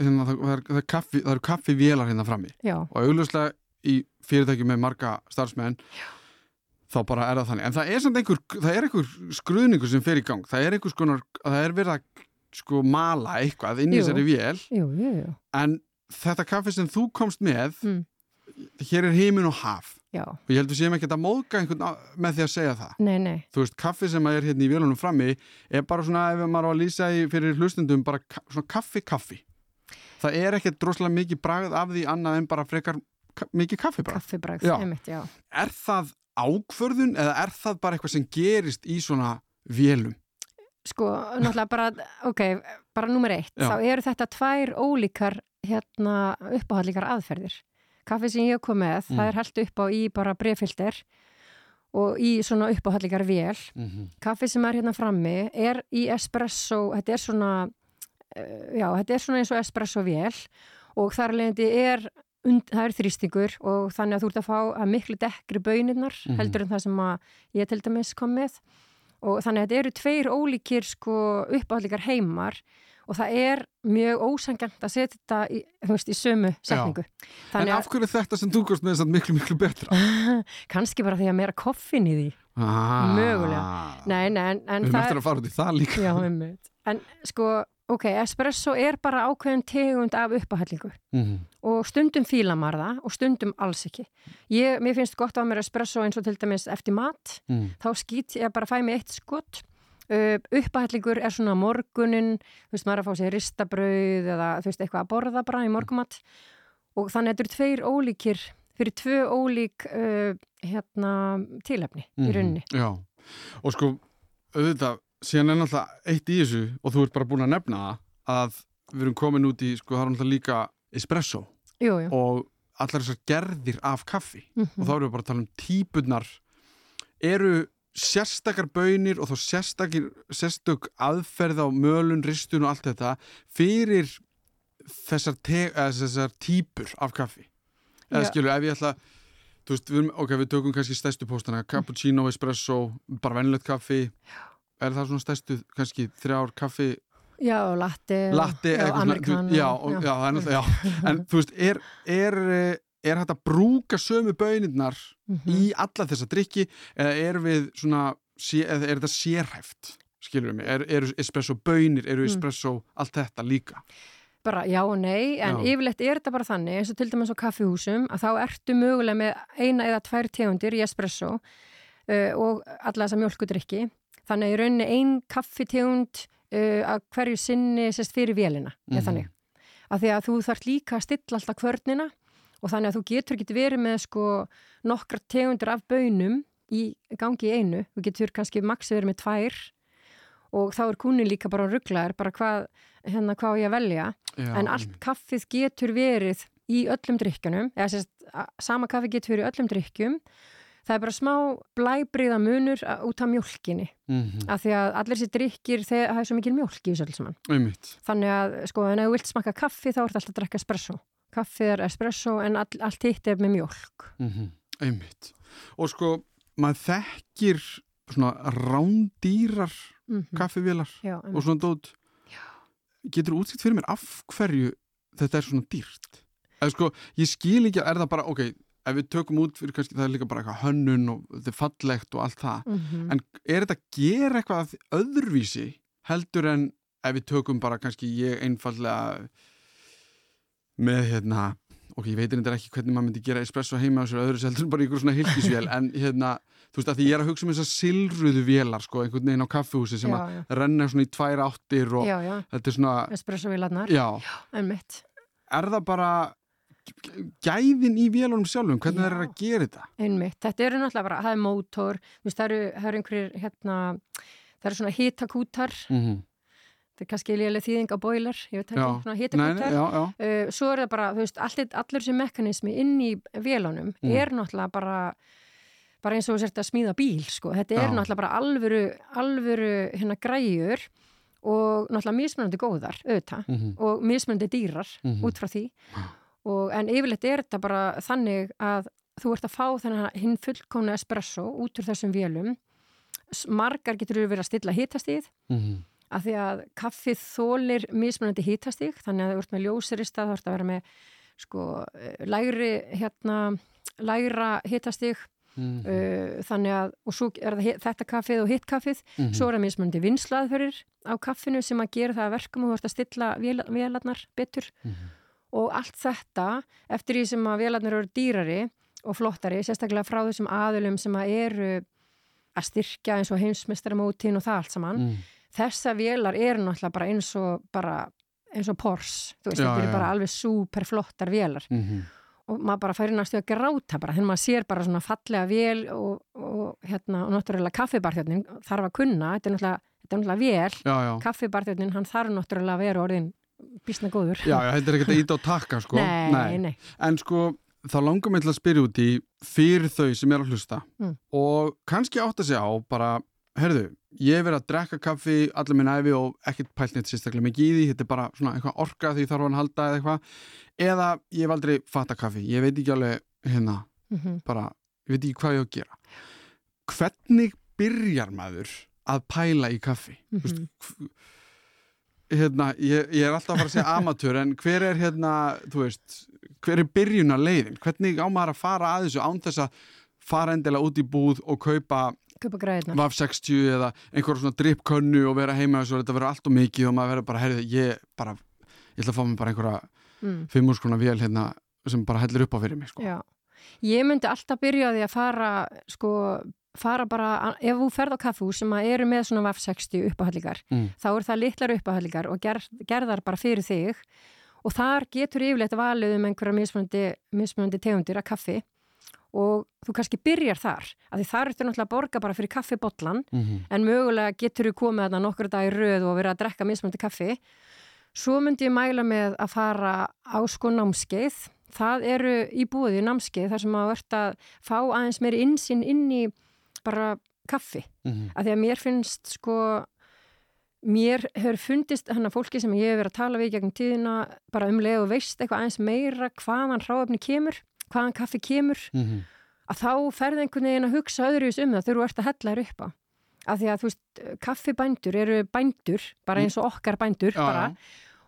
hérna, það, það, það, kaffi, það eru kaffivélar hérna frammi. Já, og augljóslega í fyrirtæki með marga starfsmenn þá bara er það þannig. En það er samt einhver, það er einhver skruðningur sem fer í gang, það er einhver skonar það er verið að sko mala eitthvað inn í þessari vél. Jú, jú, jú. En þetta kaffi sem þú komst með Mm. hér er heimin og haf. Já, og ég held við séum ekkert að móðga einhvern með því að segja það. Nei, nei. Þú veist, kaffi sem er hérna í vélunum frammi er bara svona, ef maður á að lýsa í fyrir hlustundum, bara svona kaffi-kaffi það er ekkert droslega mikið bragð af því annað en bara frekar ka mikið kaffibragð. Kaffibræð, Já. einmitt, já. Er það ákvörðun eða er það bara eitthvað sem gerist í svona vélum? Sko, náttúrulega bara, ok, bara nummer eitt Já. þá eru þetta tvær ólíkar hérna uppáhaldlíkar aðferðir Kaffi sem ég kom með, Mm. það er held upp á í bara brefilter og í svona uppáhaldlíkar vél Mm -hmm. Kaffi sem er hérna frammi er í espresso, þetta er svona, uh, já, þetta er svona eins og espresso vél og þar leðandi er, und, það er þrýstingur og þannig að þú ert að fá að miklu dekkri bönirnar Mhm. heldur en það sem að ég til dæmis kom með og þannig að þetta eru tveir ólíkir sko uppáhaldikar heimar og það er mjög ósangjant að setja þetta í, veist, í sömu setningu. En af hverju er þetta sem þú komst með þess að miklu, miklu betra? að *laughs* kannski bara því að meira koffin í því. Ah, Mögulega. Nei, nei, en, en Við erum eftir að fara út í það líka. Já, einmitt. En sko, ok, espresso er bara ákveðin tegund af uppáhallingu Mhm. og stundum fíla maður það og stundum alls ekki. Ég, mér finnst gott á mér espresso eins og til dæmis eftir mat, Mm. þá skýt ég bara fæ mig eitt skott. Uh, uppáhallingur er svona morgunin, þú veist, maður að fá sér ristabrauð eða þú veist, eitthvað að borða bara í morgumat og þannig að þetta eru tveir ólíkir fyrir tvö ólík uh, hérna, tilefni í Mhm. rauninni. Já, og sko, auðvitað, síðan er náttúrulega eitt í þessu og þú ert bara búin að nefna að við erum komin út í, sko, það er náttúrulega líka espresso Jú, jú. og allar þessar gerðir af kaffi Mhm. og þá erum við bara að tala um típunar eru sérstakar bönir og þá sérstakir sérstök aðferð á mölun, ristun og allt þetta fyrir þessar, þessar típur af kaffi eða Já. skilur, ef ég ætla veist, við, ok, við tökum kannski stærstu póstana cappuccino, espresso, bara venilegt kaffi er það svona stærstu kannski þrjár kaffi Já, latte, latte, já, þú- já, og, já, er náttúrulega, já *laughs* en þú veist, er, er, er hægt að brúka sömu bönirnar Mhm. í alla þessa drikki eða er við svona, eða er þetta sérhæft skilur við mig, er, eru espresso bönir eru Mm. espresso allt þetta líka bara já og nei, en Já. yfirleitt er þetta bara þannig, eins og til dæmis á kaffihúsum að þá ertu mögulega með eina eða tvær tegundir í espresso uh, og alla þessa mjölkudrykki þannig að í rauninni ein kaffitegund uh, að hverju sinni sérst fyrir vélina, Mhm. er þannig. Að því að þú þarf líka að stilla alltaf kvörnina og þannig að þú getur ekki verið með sko nokkra tegundir af bönum í gangi í einu, þú getur kannski max verið með tvær og þá er kúnin líka bara rugglaður, bara hvað hérna hvað ég velja, Já, en allt kaffið getur verið í öllum drikkjunum, eða sérst, sama kaffi getur verið í öllum drikkjum það er bara smá blæbriða munur a- út af mjólkinni, mm af því að allir sér drikkir þegar það er svo mikil mjólk í þessu einmitt. Þannig að sko, en ef þú vilt smakka kaffi þá er þetta alltaf að drekka espresso. Kaffið er espresso en all, allt hitt er með mjólk. Mm einmitt. Og sko, maður þekkir svona rándýrar mm kaffivélar Já, og svona dót. Getur útsikt fyrir mér af hverju þetta er svona dýrt? Eða sko, ég skil ekki, er það bara ok, ef við tökum út fyrir kannski það er líka bara eitthvað hönnun og þetta er fallegt og allt það, Mhm. en er þetta að gera eitthvað öðruvísi heldur en ef við tökum bara kannski ég einfallega með hérna ok, ég veit þetta ekki hvernig maður myndi gera espresso heima á sér öðru heldur en bara ykkur svona hilkisvél en hérna, þú veist að því ég er að hugsa um þessar silruðu vélar sko, einhvern veginn á kaffihúsi sem já, að já. renna svona í tvær áttir og já, þetta er svona, espresso vilarnar já, einmitt, er það bara gæðin í vélunum sjálfum, hvernig það er að gera þetta? einmitt þetta eru náttúrulega bara, það er mótor það eru, það eru einhverjir hérna, það eru svona hitakútar Mm -hmm. þetta er kannski lélega þýðing á boiler ég veit ekki, svona Nei, hitakútar já, já, uh, svo er það bara, þú veist, allir, allir sem mekanismi inn í vélunum Mm. er náttúrulega bara bara eins og þú sért að smíða bíl, sko þetta er Já. náttúrulega bara alvöru alvöru hérna græjur og náttúrulega mismunandi góðar, auðvitað mm og mismunandi dýrar Mhm. út frá því og, en yfirleitt er þetta bara þannig að þú ert að fá þennan hinn fullkomna espresso út úr þessum vélum margar getur verið að stilla hitastíð -hmm. af því að kaffið þólir mismunandi hitastíg þannig að þú ert með ljósirista þá ert að vera með sko eh, lægri hérna lægra hitastíg Mhm. uh, þannig að og svo er þetta kaffið og hitt kaffið Mhm. svo er það mismunandi vinslaðferðir á kaffinu sem að gera það að verkum og þú ert að stilla vél, vélarnar betur Mhm. Og allt þetta eftir því sem að vélarnar eru dýrari og flottari, sérstaklega frá þessum aðulum sem að eru að styrkja eins og heimsmestaramótin og það allt saman. Mm. þessa vélar eru náttúrulega bara eins og bara eins og Porsche, þú veist, þetta eru bara alveg super flottar vélar. Mhm. og maður bara færi næstu að gráta bara, þegar maður sér bara svona fallega vél og, og hérna, og náttúrulega kaffibarþjóðnin þarf að kunna, þetta er náttúrulega, þetta er náttúrulega vél, kaffibarþjóðnin hann þarf náttúrulega að vera orðin bísna góður. Já, já, þetta er ekkert að íta á takka sko. Nei, nei, En sko, þá langar mig til að spyrja út í fyrir þau sem er að hlusta Mm. og kannski átt að segja á bara, herðu, ég verið að drekka kaffi allir minn æfi og ekkert pælt neitt sérstaklega mikið í því, þetta er bara svona eitthvað orka því þarf hann að halda eða eitthvað. Eða ég hef aldrei fatta kaffi, ég veit ekki alveg hérna, mm bara ég veit ekki hvað ég á að gera. Hvernig byrjar maður að pæla í kaffi? Mm Mhm. Hérna, ég, ég er alltaf að fara að segja amatör en hver er hérna, þú veist hver er byrjuna leiðin, hvernig á maður að fara að þessu án þess að fara endilega út í búð og kaupa VAF 60 eða einhver svona drippkönnu og vera heima og þetta verður allt og mikið og maður verður bara, herrið, ég bara ég ætla að fá mig bara einhverja mm. fimmúrskrona vél hérna sem bara hellir upp á fyrir mig sko. Já, ég myndi alltaf byrja á því að fara sko, fara bara, ef þú ferð á kaffú sem eru með svona VAF 60 uppáhallingar Mm. þá er það litlar uppáhallingar og ger, gerðar bara fyrir þig og þar getur yfirleitt valið um einhverja mismunandi, tegundir að kaffi og þú kannski byrjar þar af því þar ertu náttúrulega að borga bara fyrir kaffibollan mm -hmm. en mögulega getur þú komið þarna nokkur dag í röð og verið að drekka mismunandi kaffi svo myndi ég mæla með að fara á sko námskeið það eru í búið námskeið þar sem að verða að fá aðeins meiri insinn inn í bara kaffi Mm -hmm. af því að mér finnst sko mér hefur fundist hann að fólki sem ég hefur verið að tala við gegnum tíðina bara um leið og veist eitthvað aðeins meira hvaðan hráöfni kemur, hvaðan kaffi kemur Mm -hmm. að þá ferði einhvern veginn að hugsa öðruvis um það þegar þú ert að hella þér upp á af því að þú veist, kaffibændur eru bændur, bara eins og okkar bændur Já, bara,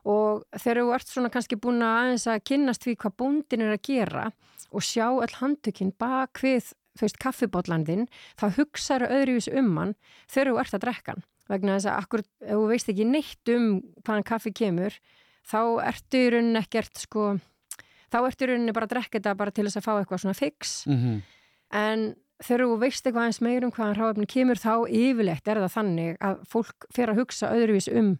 og þegar þú ert svona kannski búin að aðeins að kynnast því hvað bóndin er að gera og sjá all handtökinn bak við þú veist, kaffibotlandin, þá hugsaður öðruvís um hann þegar þú ert að drekka hann vegna þess að akkur, ef þú veist ekki neitt um hvaðan kaffi kemur þá ertu í rauninni ekkert sko, þá ertu í rauninni bara að drekka þetta bara til þess að fá eitthvað svona fix mm -hmm. en þegar þú veist eitthvað eins meir um hvaðan ráefni kemur þá yfirleitt er það þannig að fólk fer að hugsa öðruvís um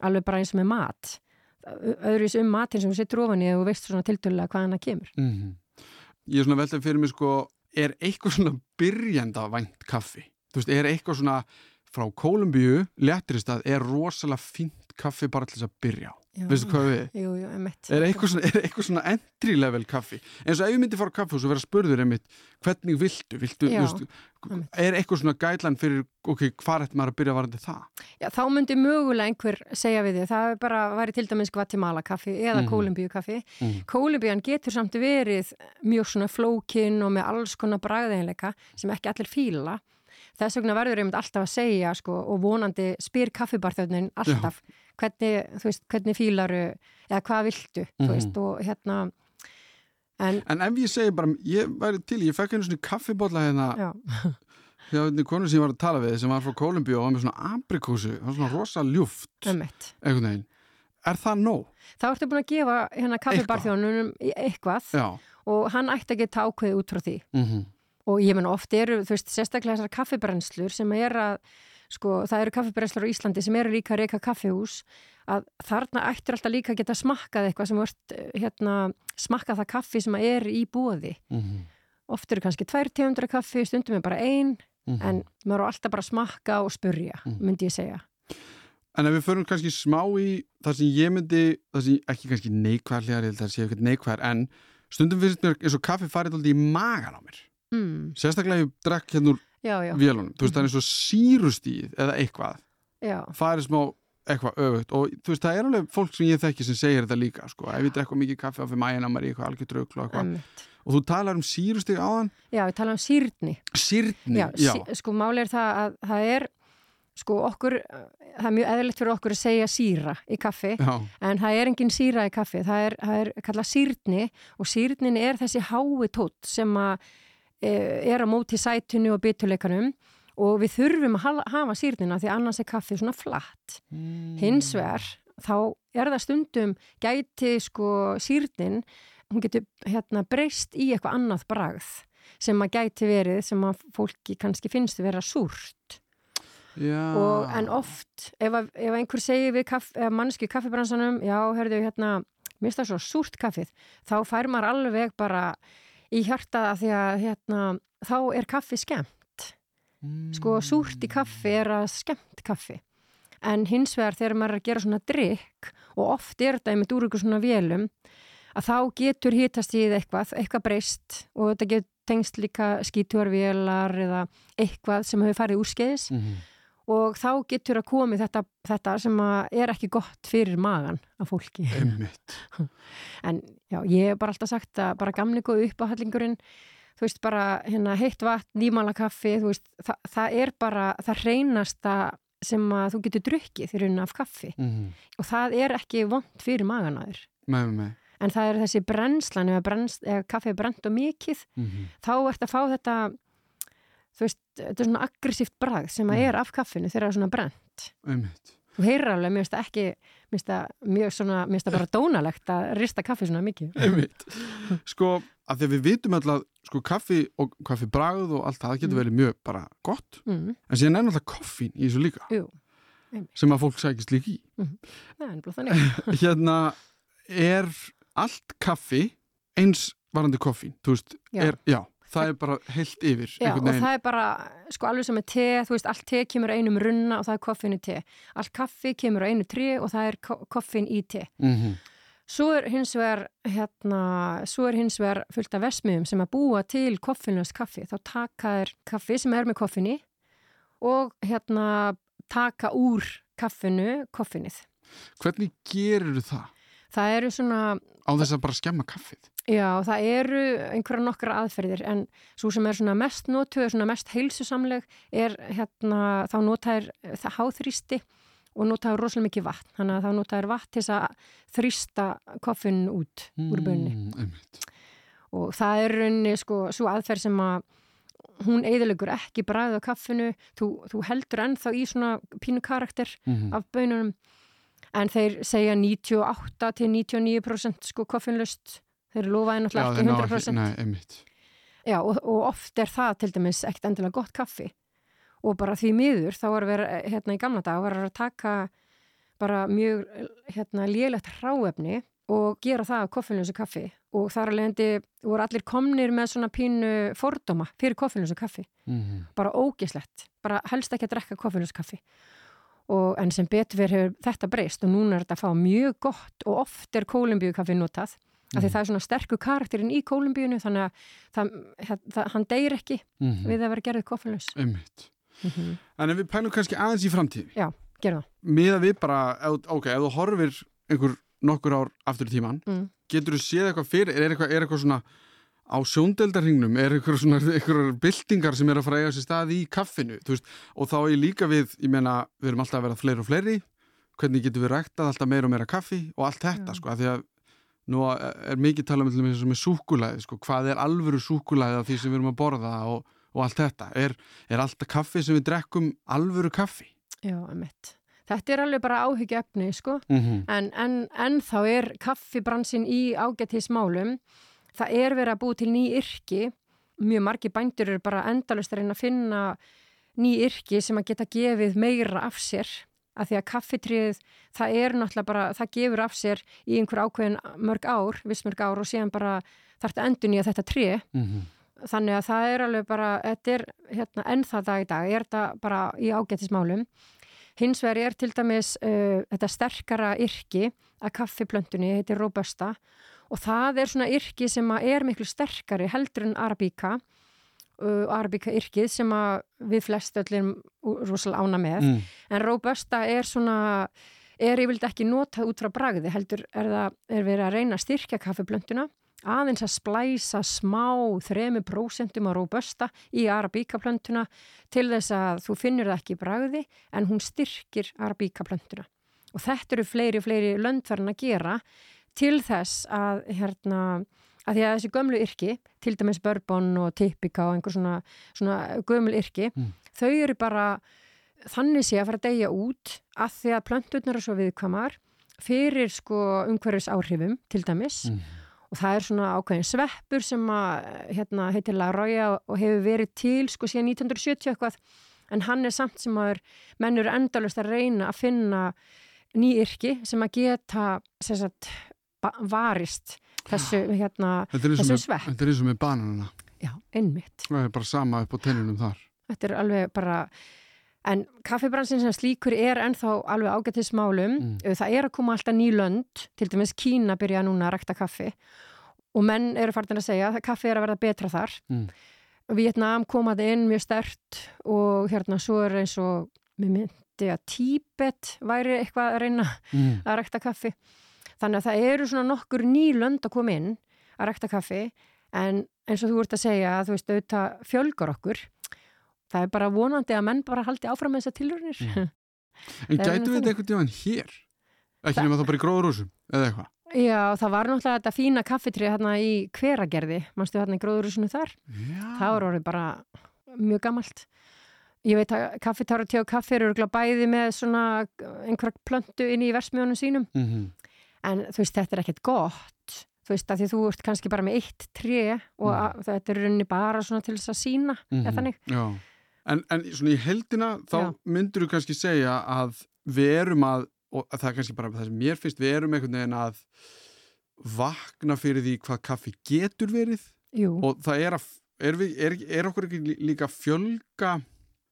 alveg bara eins með mat öðruvís um matin sem þú setur ofan í og veist svona tiltölulega hvaðan það kemur mm -hmm. Ég er svona veltað fyrir mig sko er eitthvað svona byrjanda vænt kaffi? Þú veist, er eitthvað svona frá Kolumbíu, létturistað er rosalega fínt kaffi bara til þess að byrja á veistu hvað við? Jú, jú. Er eitthvað svona, er eitthvað svona entry level kaffi? En svo ef ég myndi fara á kaffi og vera spurður emitt, hvernig viltu? viltu Já, veistu, er eitthvað svona gætlan fyrir, ok, hvað ætti maður að byrja varandi það? Já, þá myndi mögulega einhver segja við því, það er bara væri til dæmis Guatemala kaffi eða mm. Kólumbíu kaffi. Mhm. Kólumbían getur samt verið mjög svona flókin og með alls konar bragðeinleika sem ekki allir fíla. Þess vegna verður einmitt alltaf að segja sko, og vonandi spyr kaffibarþjóðnin alltaf hvernig, þú veist, hvernig fílaru eða hvað viltu, Mhm. þú veist, og hérna en, En ef ég segi bara, ég væri til, ég fekk einu svona kaffibólla hérna já, *laughs* hjá einni konu sem ég var að tala við sem var frá Kolumbíu og var með svona aprikósu, það var svona rosa ljúft, einhvern veginn. Er það nóg? Þá ertu búin að gefa hérna kaffibarþjóðnunum eitthvað Já. og hann ætti að geta ákveðið út frá því. Mm og ég menn oft eru, þú veist, sérstaklega þessar kaffibrennslur sem er að, sko, það eru kaffibrennslur á Íslandi sem eru líka reyka kaffihús, að þarna ættir alltaf líka að geta smakkað eitthvað sem vart, hérna, smakkað það kaffi sem er í bóði. -hmm. Oft eru kannski tvær tegundra kaffi, stundum er bara ein, Mhm. en maður á alltaf bara smakka og spurja, Mhm. myndi ég segja. En ef við förum kannski smá í það sem ég myndi, það sem ekki kannski ég að það sé ekkert neikvæðar, en stundum finnst mér eins og kaffi farið alltaf í magan á mér. Mm. Sérstaklega ég drekk hérna úr vélunum. Þú veist, það er eins og sírustíð eða eitthvað. farið smá eitthvað öfugt. Og þú veist, það er alveg fólk sem ég þekki sem segir þetta líka, sko, ef ég drekka mikið kaffi á fyrir mæina maður í eitthvað algjör draugl og eitthvað. Og þú talar um sírustig áðan? Já, við tala um sýrni. sírni, Já, já, sí, sko máli er það að það er sko okkur, það er mjög eðlilegt fyrir okkur að segja síra í kaffi já, en það er engin síra í kaffi. Það er, það er kallað sýrni og sýrnin er þessi hái tótt sem að er á móti sætunu og bituleikanum og við þurfum að ha- hafa sýrnina því annars er kaffi svona flatt. Hins vegar þá er það stundum gæti sko sýrnin hún getur hérna breyst í eitthvað annað bragð sem að gæti verið sem að fólki kannski finnst vera súrt. Og en oft ef, að, ef einhver segir við kaff, mannski kaffibransanum já, herðu hérna það svo súrt kaffið þá fær maður alveg bara í hjartaða því að hérna, þá er kaffi skemmt. Sko súrt í kaffi er að skemmt kaffi. En hins vegar þegar maður er að gera svona drikk og oft er þetta einmitt úr ykkur svona vélum að þá getur hitast í eitthvað, eitthvað breyst og þetta getur tengst líka skítuarvélar eða eitthvað sem hefur farið úr skeiðis mm og þá getur að komi þetta, þetta sem að er ekki gott fyrir magan af fólki. *laughs* En já, ég hef bara alltaf sagt að bara gamli góðu uppáhallingurinn, þú veist bara hérna heitt vatn, nýmala kaffi, þú veist, það, það er bara það reynasta sem að þú getur drukkið því raunin af kaffi mm og það er ekki vond fyrir magan að þér. með með En það er þessi brennslan, ef, brenns, ef kaffi er brent og mikið, mm þá ert að fá þetta, þú veist, þetta er svona aggressíft bragð sem að Mm. er af kaffinu þegar það er svona brent. einmitt Þú heyrir alveg, mér það ekki, mér finnst það mjög svona, mér finnst það bara dónalegt að rista kaffi svona mikið. einmitt sko, að því að við vitum alltaf sko kaffi og kaffi bragð og allt það, það getur Mm. verið mjög bara gott Mm, en síðan er náttúrulega koffín í þessu líka jú, sem að fólk sækist líka í það er bara þannig. *laughs* hérna er allt kaffi eins varandi koffín þú veist, Já. er, já, það er bara heilt yfir Já, og það er bara, sko, alveg sem með te, þú veist, allt te kemur á einum runna og það er koffin í te. Allt kaffi kemur á einu tre og það er ko koffin í te. Mhm. Svo er hins vegar, hérna, svo er hins vegar fullt af vesmiðum sem að búa til koffinlöst kaffi. Þá taka þær kaffi sem er með koffinni og hérna taka úr kaffinu koffinnið. hvernig gerir það Það eru svona á þess að bara skemma kaffið Já, það eru einhverja nokkra aðferðir en svo sem er mest notuð, mest heilsusamleg er hérna, þá notaður það háþrýsti og notaður rosalega mikið vatn, þannig að þá notaður vatn til að þrýsta koffin út úr bunni mm, einmitt. og það er rauninni sko svo aðferð sem að hún eigðilegur ekki bræðið á kaffinu þú, þú heldur ennþá í svona pínu karakter Mhm. af bönunum en þeir segja 98 til 99% sko koffinlust þeir lofaði náttúrulega ekki 100% Nei, einmitt. Já, og, og oft er það til dæmis ekkert endilega gott kaffi. Og bara því miður þá var vera hérna í gamla dag var að taka bara mjög hérna lélegt ráefni og gera það á koffinlösa kaffi. Og þar alveg endi voru allir komnir með svona pínu fordóma fyrir koffinlösa kaffi. Mm -hmm. bara ógislegt, bara helst ekki að drekka koffinlösa kaffi. Og en sem betur hefur þetta breyst og núna er þetta að fá mjög gott og oft er kólumbíu kaffi notað af því Mhm. það er svona sterku karakterinn í kólumbíunu þannig að það, það, hann deyr ekki Mhm. við að vera gerðið koffinlaus Einmitt mm -hmm. En ef við pælum kannski aðeins í framtíð gerða miða við bara, ok, ef þú horfir einhver nokkur ár aftur í tíman mm. getur þú séð eitthvað fyrir, er eitthvað, er eitthvað svona á sjóndeldarhingnum, er eitthvað svona eitthvað byltingar sem er að fara að eiga sér stað í kaffinu, veist, og þá er líka við, ég meina, við erum alltaf að vera fleiri og fleiri hvernig getum við ræktað alltaf meira og meira kaffi og allt þetta, Já. sko, af því að nú er mikið talað um til þess með súkulæði, sko, hvað er alvöru súkulæði af því sem við erum að borða og, og allt þetta, er, er alltaf kaffi sem við drekkum alvöru kaffi? Já, emitt. Þetta er alveg bara áhyggja efni, sko. Mm -hmm. En, en, en þá er kaffibransin í ágættismálum. Það er verið að búi til ný yrki. Mjög margi bændur eru bara endalust að reyna að finna ný yrki sem að geta gefið meira af sér. Af því að kaffitrið, það er náttúrulega bara, það gefur af sér í einhver ákveðin mörg ár, viss mörg ár og síðan bara þarf þetta endur nýja þetta trið. Þannig að það er alveg bara, þetta er hérna, ennþá dag í dag, er þetta bara í ágættismálum. Hins vegar er til dæmis uh, þetta sterkara yrki að kaffiplöntunni, heitir Robusta og það er svona yrki sem að er miklu sterkari heldur en Arabíka uh, Arabíka yrkið sem við flest öllum rosalega ána með mm. en Robusta er svona er yfirlega ekki notað út frá bragði heldur er það er verið að reyna að styrkja kaffiplöntuna aðeins að splæsa smá 3% á Robusta í Arabíkaplöntuna til þess að þú finnur það ekki í bragði en hún styrkir Arabíkaplöntuna og þetta eru fleiri, fleiri löndverðin að gera til þess að hérna, að því að þessi gömlu yrki til dæmis bourbon og typika og einhver svona, svona gömlu yrki Mm. þau eru bara þannig sé að fara að deyja út að því að plönturnar eru svo viðkvamar fyrir sko umhverfis áhrifum til dæmis Mm. og það er svona ákveðin sveppur sem að hérna, heitir Laroya og hefur verið til sko síðan 1970 eitthvað en hann er samt sem að menn eru endalust að reyna að finna nýyrki sem að geta sem sagt, varist þessu hérna, þessu svepp þetta er eins og með bananana já, einmitt það er bara sama upp á tennunum þar Þetta er alveg bara, en kaffibransin sem slíkur er ennþá alveg ágættismálum. Mm. Það er að koma alltaf ný lönd, til dæmis Kína byrja núna að rækta kaffi og menn eru farin að segja að kaffi er að verða betra þar. Mm. Vietnam komaði inn mjög stert og hérna svo er eins og, mér myndi að Tíbet væri eitthvað að reyna mm. að rækta kaffi. Þannig að það eru svona nokkur ný lönd að koma inn að rækta kaffi en eins og þú ert að segja að þú veist auðvitað fjölgar okkur það er bara vonandi að menn bara haldi áfram með þessar tilrunir Mm. *laughs* En gætu við þetta einhvern tíðan hér? Ekki nema þá bara í gróðurúsum eða eitthvað? Já, það var náttúrulega þetta fína kaffitrið hérna í hveragerði mannstu hérna í gróðurúsinu þar Já. það var orðið bara mjög gamalt ég veit að kaffitára og kaffi eru bæði með svona einhverja plöntu inn í versmiðunum sínum Mm -hmm. En þú veist, þetta er ekkert gott þú veist, að því þú ert kannski bara með eitt tré og Mm. að, þetta er runni bara svona til þess að sína eða þannig. En, en svona í heldina þá Já. myndur þú kannski segja að við erum að, og það er kannski bara það sem mér finnst, við erum einhvern veginn að vakna fyrir því hvað kaffi getur verið Jú, og það er að, er, við, er, er okkur ekki lí- líka fjölga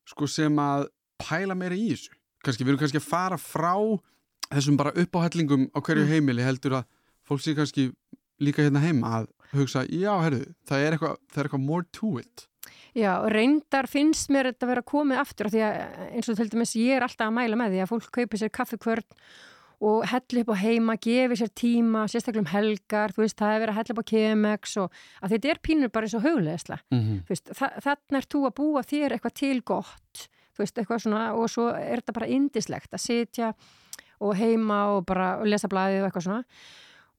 sko sem að pæla meira í þessu kannski, við erum kannski að fara frá þessum bara uppáhællingum á hverju Mm. heimili heldur að fólk sé kannski líka hérna heima að hugsa, já, herðu, það er eitthvað það er eitthvað more to it já, reyndar finnst mér þetta að vera komið aftur af því að eins og til dæmis ég er alltaf að mæla með því að fólk kaupi sér kaffikvörn og helli upp á heima, gefi sér tíma sérstaklega um helgar, þú veist, það er verið að helli upp á kemex og að þetta er pínur bara eins og hugleðsla mm -hmm. Þú veist, þa þannig er þú að búa þér eitthvað til gott þú veist, eitthvað svona og svo er þetta bara indislegt að sitja og heima og bara og lesa blæðið og eitthvað svona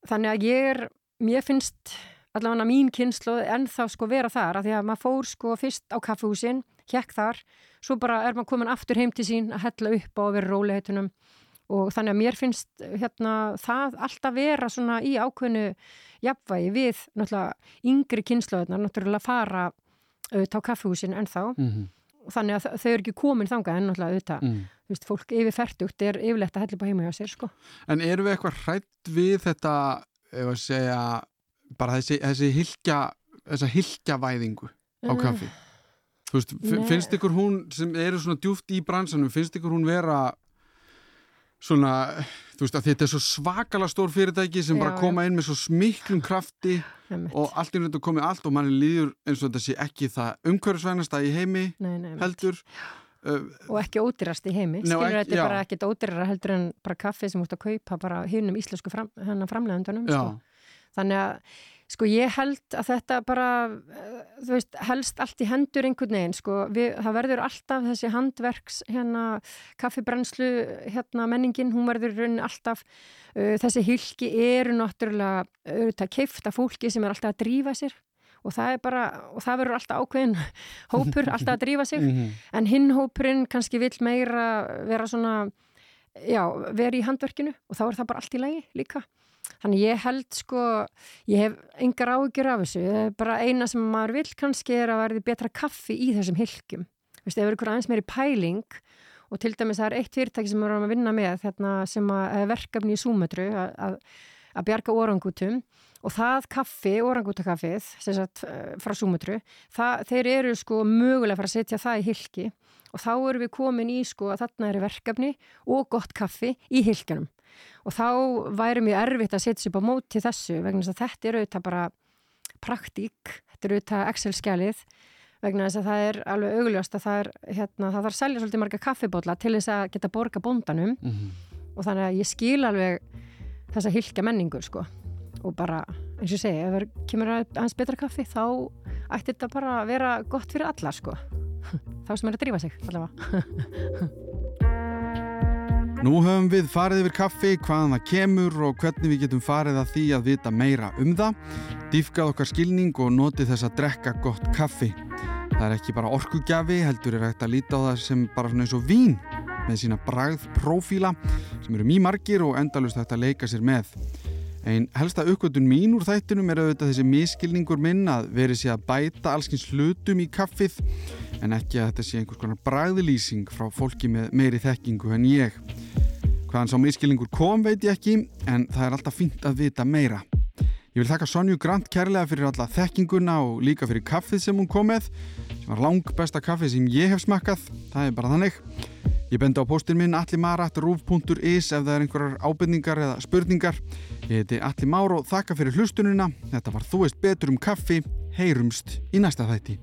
þannig að ég er, mér finnst allavega mín kynslu ennþá sko vera þar að því að maður fór sko fyrst á kaffehúsin, hjekk þar svo bara er maður komin aftur heim til sín að hella upp á að vera róliheitunum og þannig að mér finnst hérna, það alltaf vera svona í ákveðinu jafnvægi við náttúrulega yngri kynnslóðunar náttúrulega fara auðvitað á kaffehúsin en þá mm -hmm. þannig að þau eru ekki komin þangað en náttúrulega auðvitað mm. Vist, fólk yfir færtugt er yfirlegt að hella på heima hjá sér sko. En eru við eitthvað hrætt við þetta ef að segja bara þessi, þessi hilkja þessa hilkjavæðingu á eh, kaffi. Þú veist, finnst ykkur hún sem eru svona djúft í bransanum, finnst ykkur hún vera svona, þú veist, að þetta er svo svakala stór fyrirtæki sem já, bara koma inn með svo smiklum krafti og allt er náttúrulega komið allt og manni líður eins og þetta sé ekki það umhverfisvænasta í heimi nei, heldur. Uh, og ekki ódýrast í heimi, skilur þetta er bara ekkit ódýrara heldur en bara kaffi sem út að kaupa bara hinnum íslensku fram, framlegandunum, sko. Þannig að Sko ég held að þetta bara, eh, þú veist, helst allt í hendur einhvern veginn, sko, við, það verður alltaf þessi handverks, hérna, kaffibrennslu, hérna, menningin, hún verður raunin alltaf, uh, þessi hilki eru náttúrulega, auðvitað, keifta fólki sem er alltaf að drífa sér og það er bara, og það verður alltaf ákveðin *laughs* hópur, *laughs* alltaf að drífa sig, mhm. en hinn hópurinn kannski vil meira vera svona, já, vera í handverkinu og þá er það bara allt í lagi líka. Þannig ég held sko, ég hef engar ágjur af þessu, bara eina sem maður vil kannski er að verði betra kaffi í þessum hilkjum. Þú veist, ef eru aðeins meiri pæling og til dæmis það er eitt fyrirtæki sem við erum að vinna með þarna, sem að verkefni í súmötru að, að, að bjarga orangutum og það kaffi, orangutakaffið frá súmötru, þeir eru sko mögulega að fara að setja það í hilki og þá eru við komin í sko að þarna eru verkefni og gott kaffi í hilkjanum og þá væri mjög erfitt að setja sér upp á móti þessu vegna þess að þetta er auðvitað bara praktík, þetta er auðvitað Excel-skjalið vegna þess að það er alveg augljóst að það er, hérna, það þarf að selja svolítið marga kaffibótla til þess að geta borga bóndanum. Mm -hmm. og þannig að ég skil alveg þessa hilkja menningu sko og bara, eins og segja, ef það kemur aðeins betra kaffi þá ætti þetta bara að vera gott fyrir alla sko *laughs* þá sem er að drífa sig allavega *laughs* Nú höfum við farið yfir kaffi, hvaðan það kemur og hvernig við getum farið að því að vita meira um það, dýfkað okkar skilning og notið þess að drekka gott kaffi. Það er ekki bara orkugjafi, heldur er hægt að líta á það sem bara svona eins og vín með sína bragðprófíla sem eru mjög margir og endalust hægt að leika sér með. Einn helsta aukvöldun mín úr þættinum er auðvitað þessi miskilningur minn að veri sér að bæta allskins hlutum í kaffið en ekki að þetta sé einhvers konar bragðlýsing frá fólki með meiri þekkingu en ég. Hvaðan sá miskilningur kom veit ég ekki en það er alltaf fínt að vita meira. Ég vil þakka Sonju Grant kærlega fyrir alla þekkinguna og líka fyrir kaffið sem hún kom með sem var lang besta kaffið sem ég hef smakkað, það er bara þannig. Ég bendi á postin minn allimarat.ruf.is ef það er einhverjar ábyrningar eða spurningar. Ég heiti Allimár og þakka fyrir hlustununa. Þetta var Þú veist betur um kaffi. Heyrumst í næsta þætti.